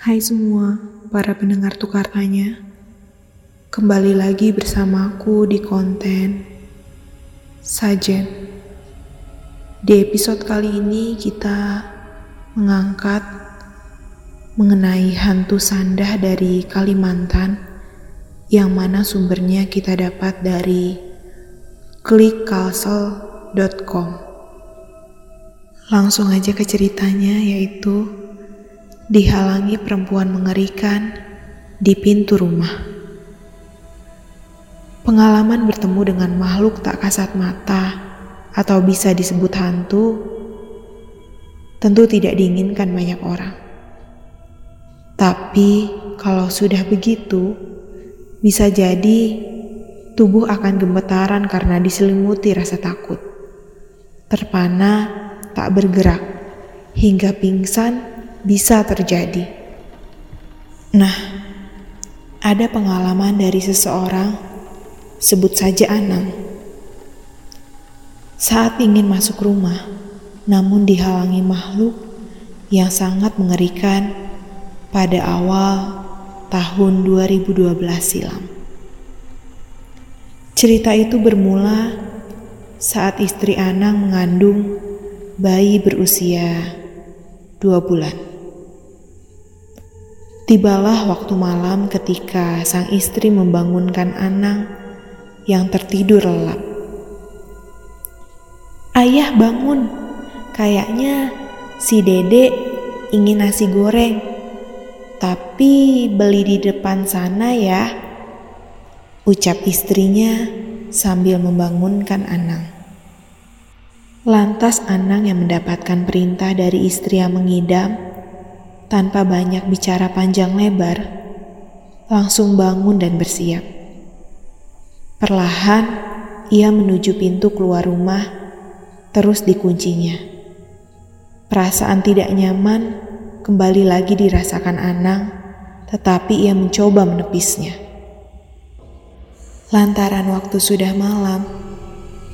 Hai semua para pendengar tukar tanya. Kembali lagi bersamaku di konten Sajen. Di episode kali ini kita mengangkat mengenai hantu sandah dari Kalimantan yang mana sumbernya kita dapat dari klikkalsel.com Langsung aja ke ceritanya yaitu dihalangi perempuan mengerikan di pintu rumah. Pengalaman bertemu dengan makhluk tak kasat mata atau bisa disebut hantu tentu tidak diinginkan banyak orang. Tapi kalau sudah begitu, bisa jadi tubuh akan gemetaran karena diselimuti rasa takut. Terpana, tak bergerak, hingga pingsan bisa terjadi. Nah, ada pengalaman dari seseorang, sebut saja Anang. Saat ingin masuk rumah, namun dihalangi makhluk yang sangat mengerikan pada awal tahun 2012 silam. Cerita itu bermula saat istri Anang mengandung bayi berusia dua bulan. Tibalah waktu malam ketika sang istri membangunkan Anang yang tertidur lelap. Ayah bangun, kayaknya si Dede ingin nasi goreng, tapi beli di depan sana ya, ucap istrinya sambil membangunkan Anang. Lantas Anang yang mendapatkan perintah dari istri yang mengidam, tanpa banyak bicara panjang lebar, langsung bangun dan bersiap. Perlahan, ia menuju pintu keluar rumah, terus dikuncinya. Perasaan tidak nyaman kembali lagi dirasakan Anang, tetapi ia mencoba menepisnya. Lantaran waktu sudah malam,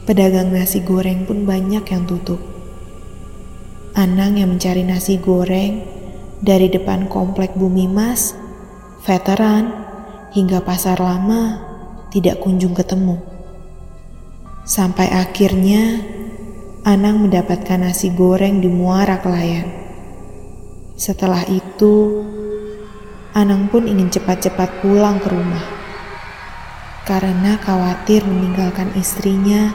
pedagang nasi goreng pun banyak yang tutup. Anang yang mencari nasi goreng dari depan komplek Bumi Mas, veteran, hingga pasar lama tidak kunjung ketemu. Sampai akhirnya Anang mendapatkan nasi goreng di Muara Kelayan. Setelah itu, Anang pun ingin cepat-cepat pulang ke rumah karena khawatir meninggalkan istrinya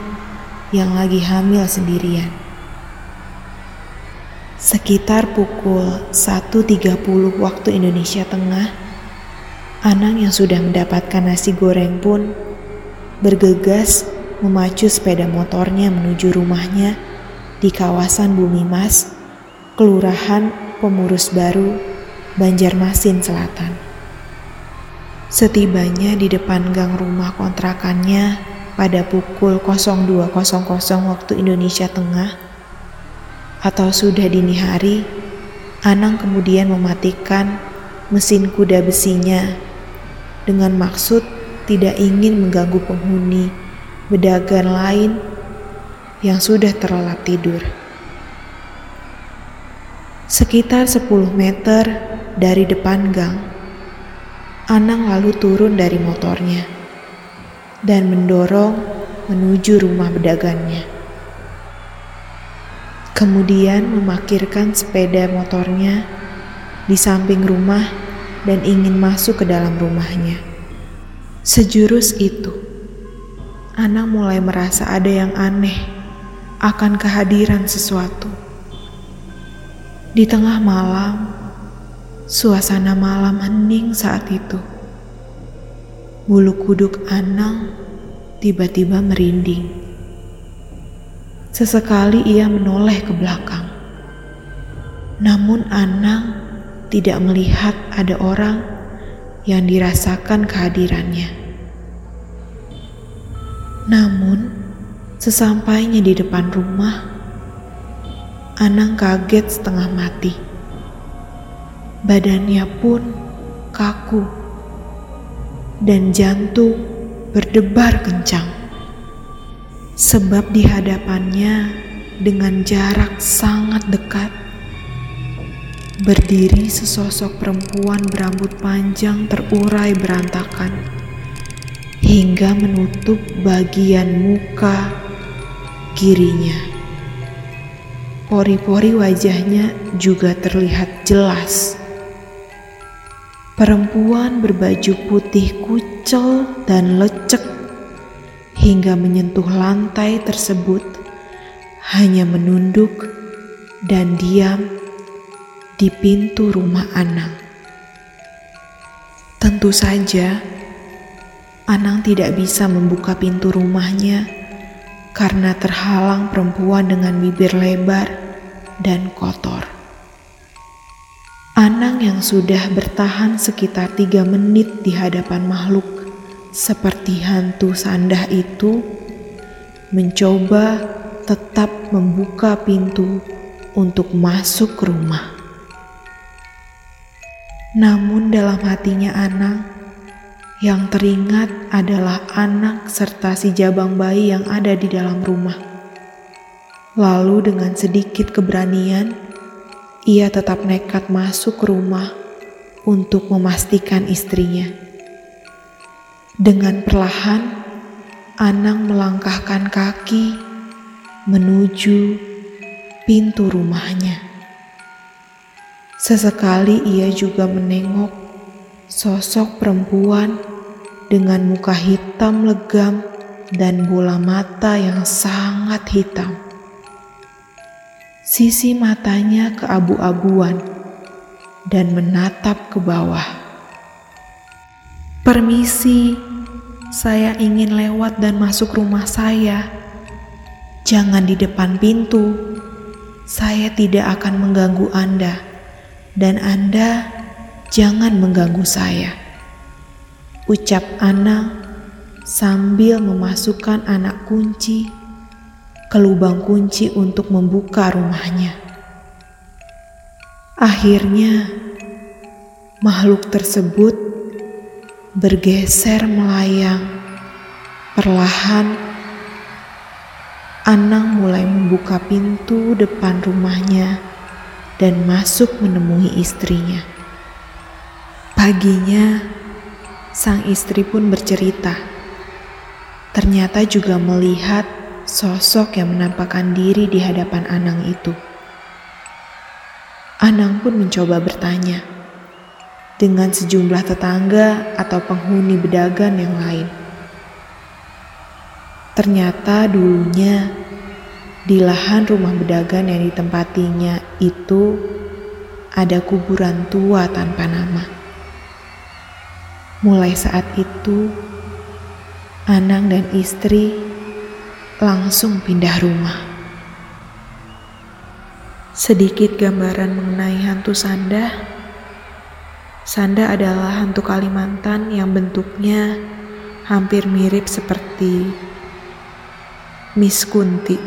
yang lagi hamil sendirian. Sekitar pukul 1.30 waktu Indonesia Tengah, Anang yang sudah mendapatkan nasi goreng pun bergegas memacu sepeda motornya menuju rumahnya di kawasan Bumi Mas, Kelurahan Pemurus Baru, Banjarmasin Selatan. Setibanya di depan gang rumah kontrakannya pada pukul 02.00 waktu Indonesia Tengah, atau sudah dini hari, Anang kemudian mematikan mesin kuda besinya dengan maksud tidak ingin mengganggu penghuni pedagang lain yang sudah terlelap tidur. Sekitar 10 meter dari depan gang, Anang lalu turun dari motornya dan mendorong menuju rumah pedagangnya kemudian memakirkan sepeda motornya di samping rumah dan ingin masuk ke dalam rumahnya. Sejurus itu, Anang mulai merasa ada yang aneh akan kehadiran sesuatu. Di tengah malam, suasana malam hening saat itu. Bulu kuduk Anang tiba-tiba merinding. Sesekali ia menoleh ke belakang. Namun Anang tidak melihat ada orang yang dirasakan kehadirannya. Namun, sesampainya di depan rumah, Anang kaget setengah mati. Badannya pun kaku dan jantung berdebar kencang sebab di hadapannya dengan jarak sangat dekat berdiri sesosok perempuan berambut panjang terurai berantakan hingga menutup bagian muka kirinya. Pori-pori wajahnya juga terlihat jelas. Perempuan berbaju putih kucel dan lecek hingga menyentuh lantai tersebut hanya menunduk dan diam di pintu rumah Anang. Tentu saja, Anang tidak bisa membuka pintu rumahnya karena terhalang perempuan dengan bibir lebar dan kotor. Anang yang sudah bertahan sekitar tiga menit di hadapan makhluk seperti hantu sandah itu mencoba tetap membuka pintu untuk masuk rumah. Namun dalam hatinya Anang, yang teringat adalah anak serta si jabang bayi yang ada di dalam rumah. Lalu dengan sedikit keberanian, ia tetap nekat masuk ke rumah untuk memastikan istrinya. Dengan perlahan, Anang melangkahkan kaki menuju pintu rumahnya. Sesekali ia juga menengok sosok perempuan dengan muka hitam legam dan bola mata yang sangat hitam. Sisi matanya keabu-abuan dan menatap ke bawah. Permisi, saya ingin lewat dan masuk rumah saya. Jangan di depan pintu. Saya tidak akan mengganggu Anda dan Anda jangan mengganggu saya. Ucap Anang sambil memasukkan anak kunci ke lubang kunci untuk membuka rumahnya. Akhirnya, makhluk tersebut bergeser melayang. Perlahan, Anang mulai membuka pintu depan rumahnya dan masuk menemui istrinya. Paginya, sang istri pun bercerita. Ternyata juga melihat sosok yang menampakkan diri di hadapan Anang itu. Anang pun mencoba bertanya dengan sejumlah tetangga atau penghuni bedagan yang lain. Ternyata dulunya di lahan rumah bedagan yang ditempatinya itu ada kuburan tua tanpa nama. Mulai saat itu, Anang dan istri langsung pindah rumah. Sedikit gambaran mengenai hantu Sanda. Sanda adalah hantu Kalimantan yang bentuknya hampir mirip seperti Miss Kunti.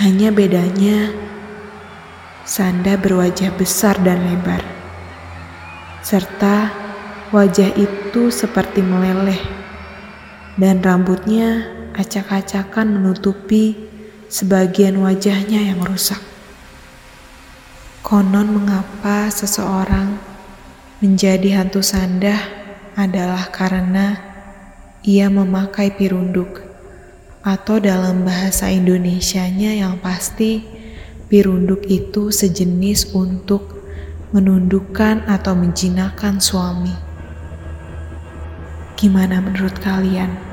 Hanya bedanya, Sanda berwajah besar dan lebar, serta wajah itu seperti meleleh, dan rambutnya acak-acakan menutupi sebagian wajahnya yang rusak. Konon, mengapa seseorang menjadi hantu Sanda adalah karena ia memakai pirunduk atau dalam bahasa Indonesianya yang pasti pirunduk itu sejenis untuk menundukkan atau menjinakkan suami. Gimana menurut kalian?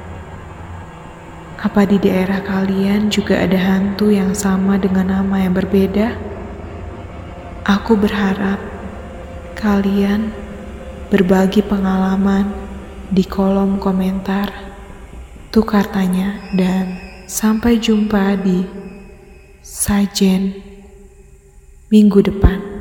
Apa di daerah kalian juga ada hantu yang sama dengan nama yang berbeda? Aku berharap kalian berbagi pengalaman di kolom komentar tukar tanya, dan sampai jumpa di sajen minggu depan.